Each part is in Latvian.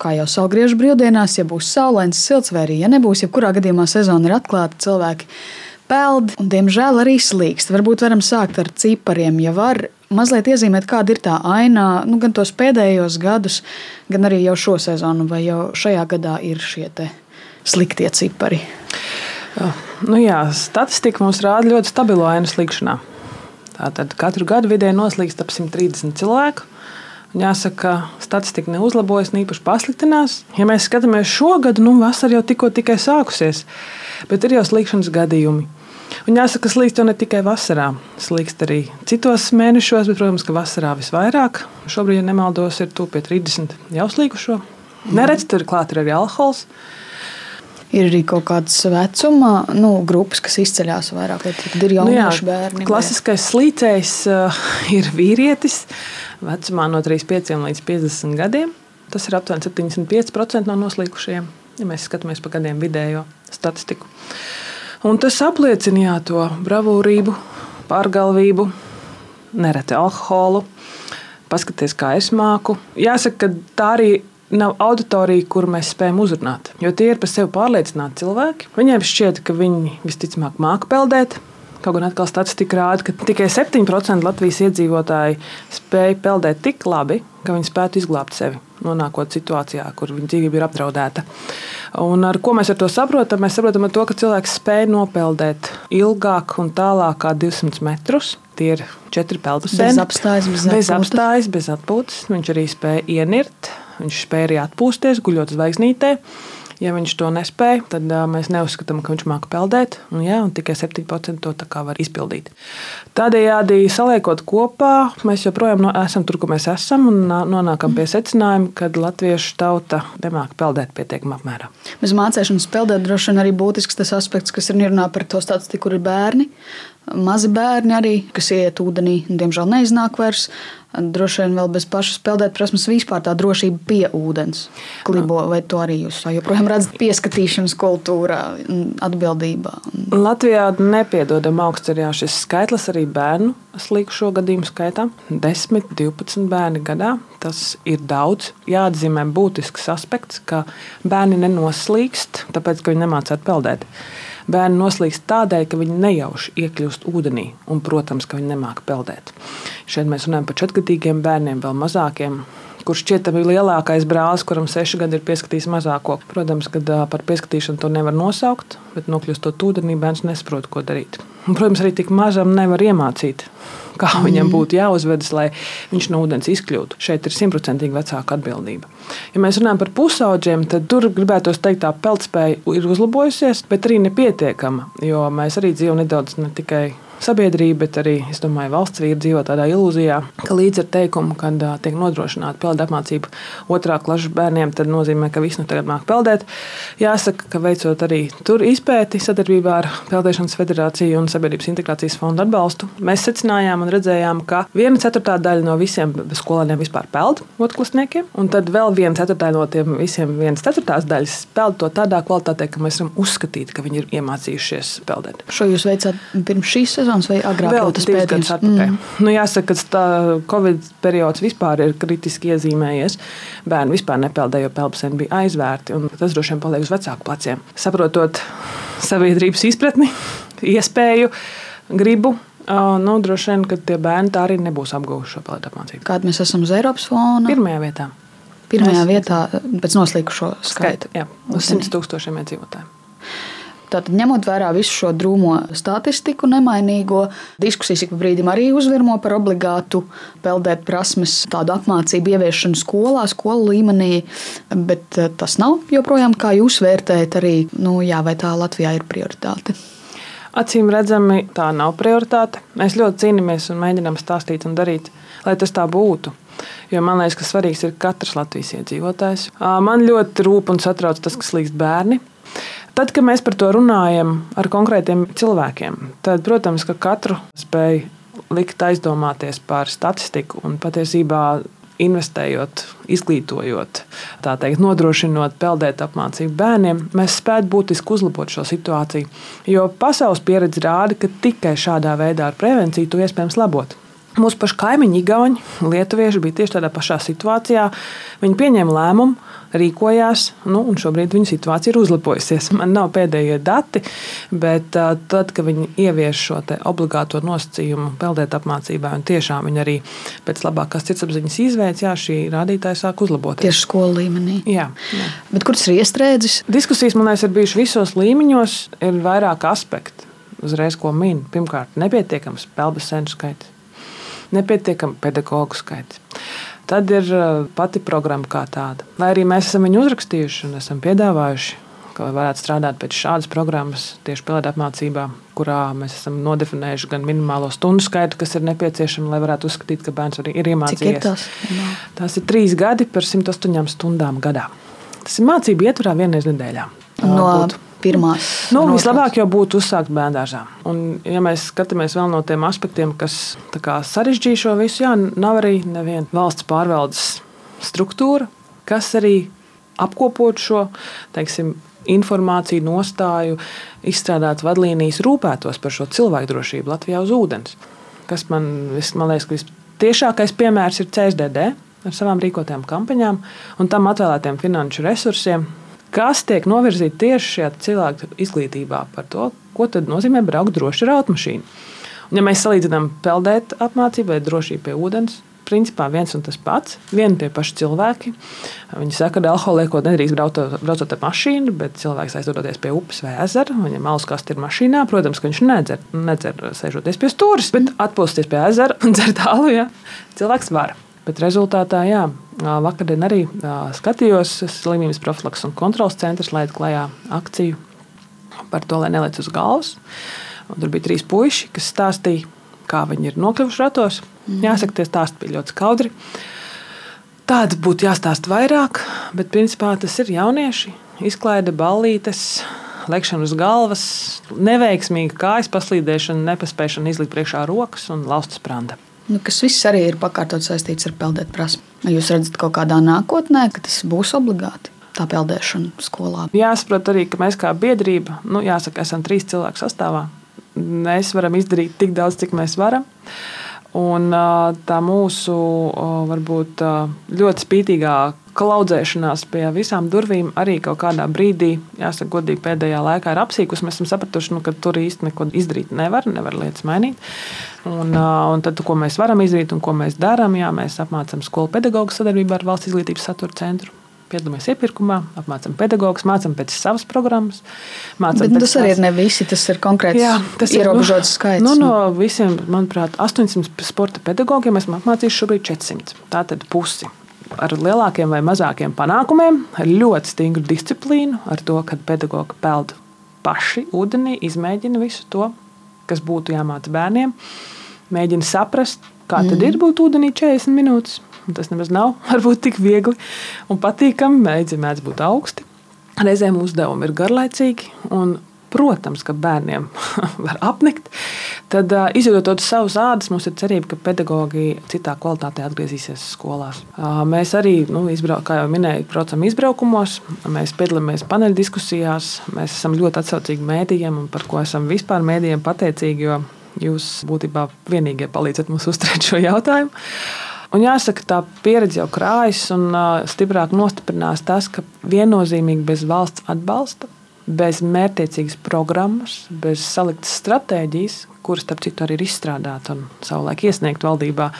kā jau saulgriežu brīvdienās, ja būs saulains, silts vai arī, ja nebūs, jebkurā gadījumā sezona ir atklāta, cilvēki peld un, diemžēl, arī slīkst. Varbūt varam sākt ar cipariem, ja var mazliet iezīmēt, kāda ir tā aina, nu, gan tos pēdējos gadus, gan arī jau šo sezonu, vai jau šajā gadā ir šie sliktie cipari. Nu jā, statistika mums rāda ļoti stabilu ainu slīkšanā. Tātad katru gadu vidēji noslīkst ap 130 cilvēku. Jāsaka, ka statistika neuzlabojas, ne īpaši pasliktinās. Ja mēs skatāmies šo gadu, nu, vasara jau tikko tikai sākusies, bet ir jau slīkšanas gadījumi. Un jāsaka, ka slīkst jau ne tikai vasarā, slīkst arī citos mēnešos, bet, protams, ka vasarā visvairāk. Šobrīd, ja nemaldos, ir tuvu pie 30 jau slīkušo. Neredz, tur klāt ir arī alkohols. Ir arī kaut kādas vecuma nu, grupas, kas izceļas vairāk, vai tad ir jaunieši nu jā, bērni. Klasiskais slīcējs uh, ir vīrietis vecumā no 35 līdz 50 gadiem. Tas ir aptuveni 75% no noslīkušajiem, ja mēs skatāmies pa gadiem vidējo statistiku. Un tas apliecina jā, to bravūrību, pārgalvību, nereti alkoholu. Paskaties, kā es māku. Jāsaka, ka tā arī nav auditorija, kur mēs spējam uzrunāt. Jo tie ir par sevi pārliecināti cilvēki. Viņiem šķiet, ka viņi visticamāk māca peldēt. Kaut gan atkal statistika rāda, ka tikai 7% Latvijas iedzīvotāji spēja peldēt tik labi, ka viņi spētu izglābt sevi, nonākot situācijā, kur viņa dzīvība ir apdraudēta. Un ar ko mēs ar to saprotam? Mēs saprotam, to, ka cilvēks spēj nopeldēt ilgāk un tālāk kā 200 metrus. Tie ir četri peldusēni. Bez apstājas, bez, bez apstājas, bez atpūtas. Viņš arī spēja ienirt Viņš spēja atpūsties, guļot zvaigznītē. Ja viņš to nespēja, tad uh, mēs neuzskatām, ka viņš māca peldēt. Un, jā, un tikai 7% to var izpildīt. Tādējādi saliekot kopā, mēs joprojām no, esam tur, kur mēs esam, un nonākam pie secinājuma, ka latviešu tauta nemāca peldēt pietiekamā apmērā. Bez mācīšanas peldēt droši vien arī būtisks tas aspekts, kas ir jārunā par to statistiku, kur ir bērni. Mazi bērni arī, kas iet ūdenī, diemžēl neiznāk vairs. Droši vien vēl bez pašas peldēt prasmes vispār tā drošība pie ūdens klibo, vai to arī jūs joprojām redzat pieskatīšanas kultūrā, atbildībā? Latvijā nepiedodam augsts arī šis skaitlis arī bērnu slīkušo gadījumu skaitā. 10, 12 bērni gadā. Tas ir daudz. Jāatzīmē būtisks aspekts, ka bērni nenoslīkst, tāpēc, ka viņi nemācētu peldēt. Bērni noslīkst tādēļ, ka viņi nejauši iekļūst ūdenī, un, protams, ka viņi nemāķi peldēt. Šeit mēs runājam par četrgadīgiem bērniem, vēl mazākiem kurš šķiet ir lielākais brālis, kuram seši gadi ir pieskatījis mazāko. Protams, ka par pieskatīšanu to nevar nosaukt, bet nokļūstot ūdenī, bērns nesaprot, ko darīt. Un, protams, arī tik mazam nevar iemācīt, kā viņam mm. būtu jāuzvedas, lai viņš no ūdens izkļūtu. Šeit ir simtprocentīgi vecāka atbildība. Ja mēs runājam par pusauģiem, tad tur gribētos teikt, ka peltspēja ir uzlabojusies, bet arī nepietiekama, jo mēs arī dzīvojam nedaudz ne tikai sabiedrība, bet arī domāju, valsts vīri dzīvo tādā ilūzijā, ka līdz ar teikumu, kad tiek nodrošināta peldu apmācība otrā klases bērniem, tad nozīmē, ka visi nu tagad māk peldēt. Jāsaka, ka veicot arī tur izpēti sadarbībā ar Peldēšanas federāciju un Sabiedrības integrācijas fondu atbalstu, mēs secinājām un redzējām, ka viena ceturtā daļa no visiem skolēniem vispār peld otrklasniekiem, un tad vēl viena ceturtā no tiem visiem vienas ceturtās daļas peld to tādā kvalitātē, ka mēs varam uzskatīt, ka viņi ir iemācījušies peldēt. Šo jūs veicāt pirms šīs sezonas? Sezonas vai agrāk? Vēl tas atpakaļ. Mm. Nu, jāsaka, ka tā Covid periods vispār ir kritiski iezīmējies. Bērni vispār nepeldēja, jo pelpsēni bija aizvērti. Tas droši vien paliek uz vecāku pleciem. Saprotot sabiedrības izpratni, iespēju, gribu, Nu, droši vien, ka tie bērni tā arī nebūs apguvuši šo pelētu apmācību. Kāda mēs esam uz Eiropas fona? Pirmajā vietā. Pirmajā Mēs... vietā pēc noslīkušo skaitu. Jā, uz 100 tūkstošiem iedzīvotāju. Tātad, ņemot vērā visu šo drūmo statistiku, nemainīgo diskusijas ik pa brīdim arī uzvirmo par obligātu peldēt prasmes, tādu apmācību ieviešanu skolā, skolu līmenī, bet eh, tas nav joprojām, kā jūs vērtējat, arī, nu, jā, vai tā Latvijā ir prioritāte. Acīm redzami, tā nav prioritāte. Mēs ļoti cīnāmies un mēģinām stāstīt un darīt, lai tas tā būtu. Jo man liekas, ka svarīgs ir katrs Latvijas iedzīvotājs. Man ļoti rūp un satrauc tas, kas līdz bērni. Tad, kad mēs par to runājam ar konkrētiem cilvēkiem, tad, protams, ka katru spēj likt aizdomāties par statistiku un patiesībā investējot, izglītojot, teikt, nodrošinot peldēt apmācību bērniem, mēs spētu būtiski uzlabot šo situāciju. Jo pasaules pieredze rāda, ka tikai šādā veidā ar prevenciju to iespējams labot. Mūsu paši kaimiņi, Igauni, Lietuvieši bija tieši tādā pašā situācijā. Viņi pieņēma lēmumu, rīkojās, nu, un šobrīd viņu situācija ir uzlabojusies. Man nav pēdējie dati, bet tad, kad viņi ievies šo obligāto nosacījumu peldēt apmācībai, un tiešām viņi arī pēc labākās sirdsapziņas izveids, jā, šī rādītāja sāk uzlaboties. Tieši skolu līmenī. Jā, jā. Bet kur tas ir iestrēdzis? Diskusijas, man liekas, ir bijušas visos līmeņos, ir vairāk aspektu. Uzreiz, ko min, pirmkārt, nepietiekams peldbaseinu skaits nepietiekami pedagoģu skaits. Tad ir pati programma kā tāda. Lai arī mēs esam viņu uzrakstījuši un esam piedāvājuši, ka varētu strādāt pēc šādas programmas, tieši pilota apmācībā, kurā mēs esam nodefinējuši gan minimālo stundu skaitu, kas ir nepieciešama, lai varētu uzskatīt, ka bērns arī ir iemācījies. Ir tās? tās ir trīs gadi par 108 stundām gadā. Tas ir mācību ietvarā vienreiz nedēļā. No būtu pirmās. Nu, vislabāk jau būtu uzsākt bērngārzā. Un, ja mēs skatāmies vēl no tiem aspektiem, kas sarežģīja šo visu, jā, nav arī neviena valsts pārvaldes struktūra, kas arī apkopot šo teiksim, informāciju, nostāju, izstrādāt vadlīnijas, rūpētos par šo cilvēku drošību Latvijā uz ūdens. Kas man, man liekas, ka vistiešākais piemērs ir CSDD ar savām rīkotām kampaņām un tam atvēlētiem finanšu resursiem, kas tiek novirzīti tieši šajā cilvēku izglītībā par to, ko nozīmē braukt droši ar automašīnu. Un, ja mēs salīdzinām peldēt apmācību vai drošību pie ūdens, principā viens un tas pats. Vieni tie paši cilvēki. Viņi saka, ka alkohola liekot nedrīkst braucot, braucot ar mašīnu, bet cilvēks aizdodoties pie upes vai ezera. Viņam alus kasti ir mašīnā. Protams, ka viņš nedzer, nedzer sēžoties pie stūres, bet atpūsties pie ezera un dzert alu. Ja? Cilvēks var. Bet rezultātā, jā, vakardien arī skatījos slimības profilaks un kontrols centrs laid klajā akciju par to, lai neliec uz galvas. Un tur bija trīs puiši, kas stāstīja, kā viņi ir nokļuvuši ratos. Mm. Jāsaka, tie stāsti bija ļoti skaudri. Tāda būtu jāstāsta vairāk, bet principā tas ir jaunieši, izklaide, ballītes, lekšana uz galvas, neveiksmīga kājas paslīdēšana, nepaspēšana izlikt priekšā rokas un laustas pranda. Nu, kas viss arī ir pakārtot saistīts ar peldēt prasmu. Jūs redzat, kaut kādā nākotnē, ka tas būs obligāti. Tā peldēšana skolā. Jāsaprot arī, ka mēs kā biedrība, nu, jāsaka, esam trīs cilvēku sastāvā. Mēs varam izdarīt tik daudz, cik mēs varam. Un tā mūsu varbūt ļoti spītīgā klaudzēšanās pie visām durvīm arī kaut kādā brīdī, jāsaka, godīgi pēdējā laikā ir apsīkusi. Mēs esam sapratuši, nu, ka tur īsti neko izdarīt nevar, nevar lietas mainīt. Un, un tad, ko mēs varam izdarīt un ko mēs darām, jā, mēs apmācām skolu pedagoģu sadarbībā ar Valsts izglītības satura centru piedalāmies iepirkumā, apmācām pedagogus, mācām pēc savas programmas. Bet, nu, tas arī ir ne visi, tas ir konkrēts jā, tas ierobežots nu, skaits. Nu, no visiem, manuprāt, 800 sporta pedagogiem esmu apmācījis šobrīd 400. Tātad pusi ar lielākiem vai mazākiem panākumiem, ar ļoti stingru disciplīnu, ar to, ka pedagogi peld paši ūdenī, izmēģina visu to, kas būtu jāmāca bērniem, mēģina saprast, kā mm. tad ir būt ūdenī 40 minūtes. Tas nemaz nav varbūt tik viegli un patīkami. Mēģinājums būt augsti. Reizēm uzdevumi ir garlaicīgi, un protams, ka bērniem var apnikt. Tad, izjūtot savus ādas, mums ir cerība, ka pedagogi citā kvalitātē atgriezīsies skolās. Mēs arī, nu, izbrau, kā jau minēju, braucam izbraukumos, mēs piedalāmies paneļa diskusijās, mēs esam ļoti atsaucīgi mēdījiem un par ko esam vispār mēdījiem pateicīgi, jo jūs būtībā vienīgie palīdzat mums uzturēt šo jautājumu. Un jāsaka, tā pieredze jau krājas un stiprāk nostiprinās tas, ka viennozīmīgi bez valsts atbalsta bez mērķiecīgas programmas, bez saliktas stratēģijas, kuras, starp citu, arī ir izstrādāta un savulaik iesniegta valdībā,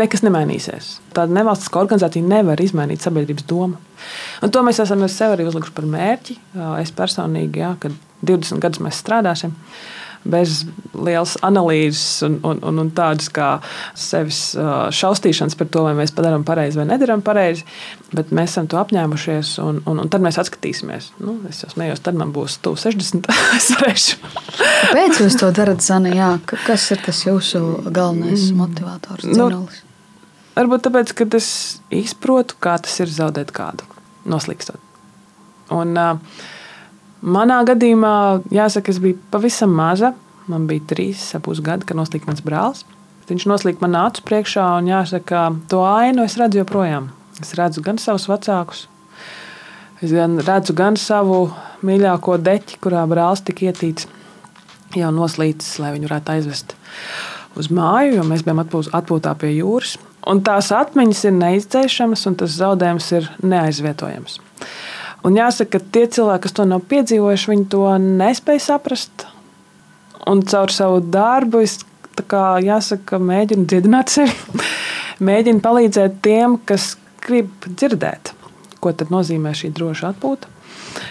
nekas nemainīsies. Tāda nevalstiska organizācija nevar izmainīt sabiedrības domu. Un to mēs esam sev arī uzlikuši par mērķi. Es personīgi, jā, kad 20 gadus mēs strādāsim bez lielas analīzes un, un, un, un tādas kā sevis šausmīšanas par to, vai mēs darām pareizi vai nedarām pareizi. Bet mēs esam to apņēmušies, un, un, un tad mēs atskatīsimies. Nu, es jau smējos, tad man būs tuvu 60. es varēšu. Kāpēc jūs to darat, Zana? Jā, kas ir tas jūsu galvenais mm. motivators? Nu, varbūt tāpēc, ka es izprotu, kā tas ir zaudēt kādu, noslīkstot. Un, uh, Manā gadījumā, jāsaka, es biju pavisam maza. Man bija trīs, apus gadi, kad noslīd mans brālis. Viņš noslīd man acu priekšā, un jāsaka, to ainu es redzu joprojām. Es redzu gan savus vecākus, es gan redzu gan savu mīļāko deķi, kurā brālis tika ietīts, jau noslīdis, lai viņu varētu aizvest. uz māju, jo mēs bijām atpūtā pie jūras. Un tās atmiņas ir neizdzēšamas, un tas zaudējums ir neaizvietojams. Un jāsaka, ka tie cilvēki, kas to nav piedzīvojuši, viņi to nespēja saprast. Un caur savu darbu es kā, jāsaka, mēģinu dziedināt sevi, mēģinu palīdzēt tiem, kas grib dzirdēt, ko nozīmē šī droša atpūta.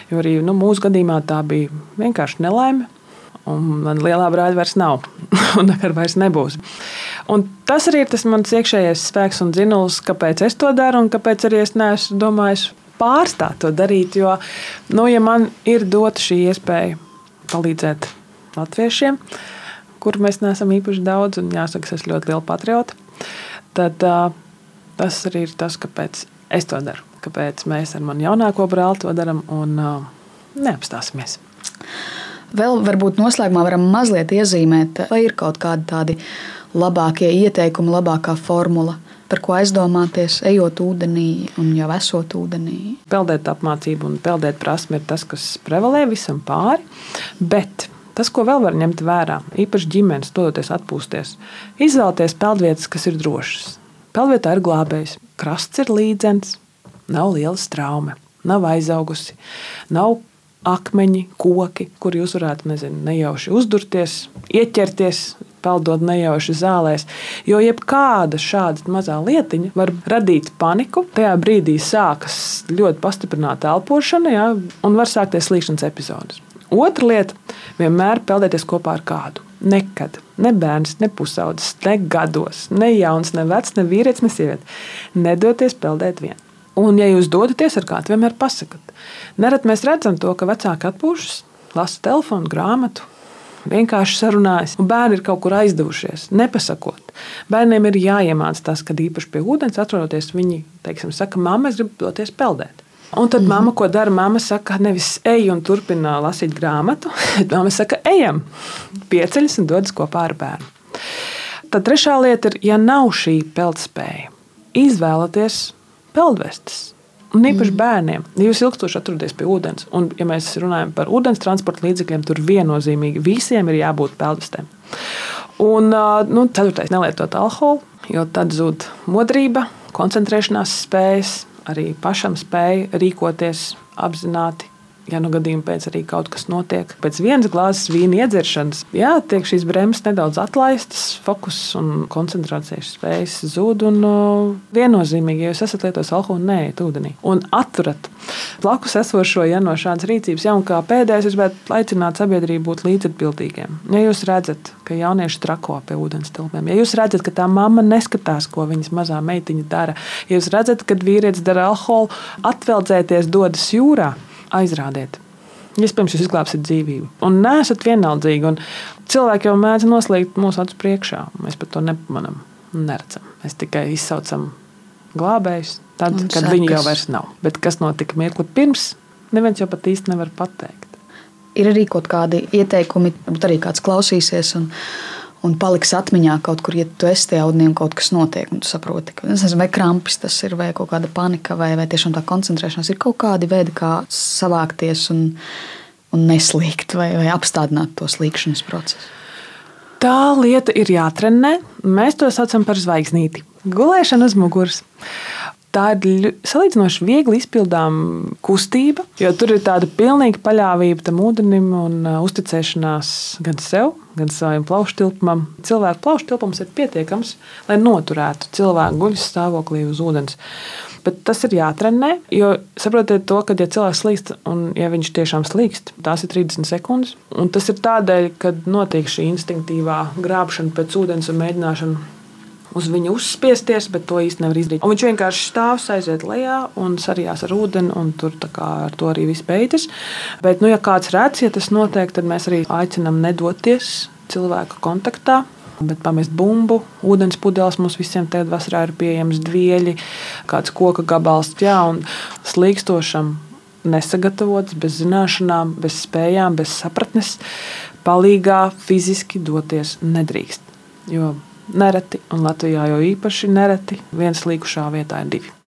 Jo arī nu, mūsu gadījumā tā bija vienkārši nelaime. Un man lielā brāļa vairs nav, un nekad vairs nebūs. Un tas arī ir tas mans iekšējais spēks un dzinums, kāpēc es to daru un kāpēc arī es neesmu domājis pārstāt to darīt. Jo, nu, ja man ir dota šī iespēja palīdzēt latviešiem, kur mēs neesam īpaši daudz, un jāsaka, es esmu ļoti liela patriota, tad uh, tas arī ir tas, kāpēc es to daru. Kāpēc mēs ar mani jaunāko brāli to darām un uh, neapstāsimies. Vēl varbūt noslēgumā varam mazliet iezīmēt, vai ir kaut kādi tādi labākie ieteikumi, labākā formula, par ko aizdomāties, ejot ūdenī un jau esot ūdenī. Peldēt apmācību un peldēt prasme ir tas, kas prevalē visam pāri. Bet tas, ko vēl var ņemt vērā, īpaši ģimenes dodoties atpūsties, izvēlēties peldvietas, kas ir drošas. Peldvietā ir glābējs, krasts ir līdzens, nav liela straume, nav aizaugusi, nav akmeņi, koki, kur jūs varētu nezinu, nejauši uzdurties, ieķerties, peldot nejauši zālēs. Jo jebkāda šāda mazā lietiņa var radīt paniku. Tajā brīdī sākas ļoti pastiprināta elpošana, ja, un var sākties slīkšanas epizodes. Otra lieta - vienmēr peldēties kopā ar kādu. Nekad. Ne bērns, ne pusaudzis, ne gados, ne jauns, ne vecs, ne vīrietis, ne sieviete. Nedoties peldēt vien. Un, ja jūs dodaties ar kādu, vienmēr pasakiet. Nereti mēs redzam to, ka vecāki atpūšas, lasa telefonu, grāmatu, vienkārši sarunājas, un bērni ir kaut kur aizdevušies, nepasakot. Bērniem ir jāiemācās tas, kad īpaši pie ūdens atrodoties, viņi teiksim, saka, mamma, es gribu doties peldēt. Un tad mm -hmm. mamma, ko dara, mamma saka, nevis ej un turpina lasīt grāmatu, bet mamma saka, ejam, pieceļas un dodas kopā ar bērnu. Tad trešā lieta ir, ja nav šī peldspēja, izvēlieties peldvestes. Un īpaši mm. bērniem, ja jūs ilgstoši atrodaties pie ūdens, un, ja mēs runājam par ūdens transporta līdzekļiem, tur viennozīmīgi visiem ir jābūt peldvestēm. Un nu, ceturtais, nelietot alkoholu, jo tad zūd modrība, koncentrēšanās spējas, arī pašam spēja rīkoties apzināti ja nu gadījumā pēc arī kaut kas notiek. Pēc vienas glāzes vīna iedzeršanas, jā, tiek šīs bremzes nedaudz atlaistas, fokus un koncentrācijas spējas zūd. Un viennozīmīgi, ja jūs esat lietojis alkoholu, neiet ūdenī un atturat blakus esošo ja, no šādas rīcības. Ja, kā pēdējais, es gribētu aicināt sabiedrību būt līdzatbildīgiem. Ja jūs redzat, ka jaunieši trako pie ūdens tilpēm, ja jūs redzat, ka tā mamma neskatās, ko viņas mazā meitiņa dara, ja jūs redzat, ka vīrietis dara alkoholu, atveldzēties dodas jūrā aizrādiet. Iespējams, jūs izglābsiet dzīvību. Un nesat vienaldzīgi. Un cilvēki jau mēdz noslēgt mūsu acu priekšā. Mēs pat to nepamanām, neredzam. Mēs tikai izsaucam glābējus, tad, un kad sekas. viņi jau vairs nav. Bet kas notika mirkli pirms, neviens jau pat īsti nevar pateikt. Ir arī kaut kādi ieteikumi, varbūt arī kāds klausīsies. Un un paliks atmiņā kaut kur, ja tu esi tajā ūdenī un kaut kas notiek. Tu saproti, ka nezinu, vai krampis tas ir, vai kaut kāda panika, vai, vai tiešām tā koncentrēšanās. Ir kaut kādi veidi, kā savākties un, un neslīgt vai, vai apstādināt to slīkšanas procesu. Tā lieta ir jātrenē. Mēs to saucam par zvaigznīti. Gulēšana uz muguras. Tā ir salīdzinoši viegli izpildāma kustība, jo tur ir tāda pilnīga paļāvība tam ūdenim un uh, uzticēšanās gan sev, gan saviem plauštilpumam. Cilvēka plauštilpums ir pietiekams, lai noturētu cilvēku guļus stāvoklī uz ūdens. Bet tas ir jātrenē, jo saprotiet to, ka, ja cilvēks slīkst, un ja viņš tiešām slīkst, tās ir 30 sekundes. Un tas ir tādēļ, ka notiek šī instinktīvā grābšana pēc ūdens un mēģināšana uz viņu uzspiesties, bet to īsti nevar izdarīt. Un viņš vienkārši stāv, aiziet lejā un sarijās ar ūdeni, un tur ar to arī viss beidzas. Bet, nu, ja kāds redz, ja tas notiek, tad mēs arī aicinām nedoties cilvēku kontaktā. Bet pamest bumbu, ūdens pudeles mums visiem tagad vasarā ir pieejams dvieļi, kāds koka gabals, jā, un slīkstošam, nesagatavots, bez zināšanām, bez spējām, bez sapratnes, palīgā fiziski doties nedrīkst. Jo nereti, un Latvijā jau īpaši nereti, viens līkušā vietā ir divi.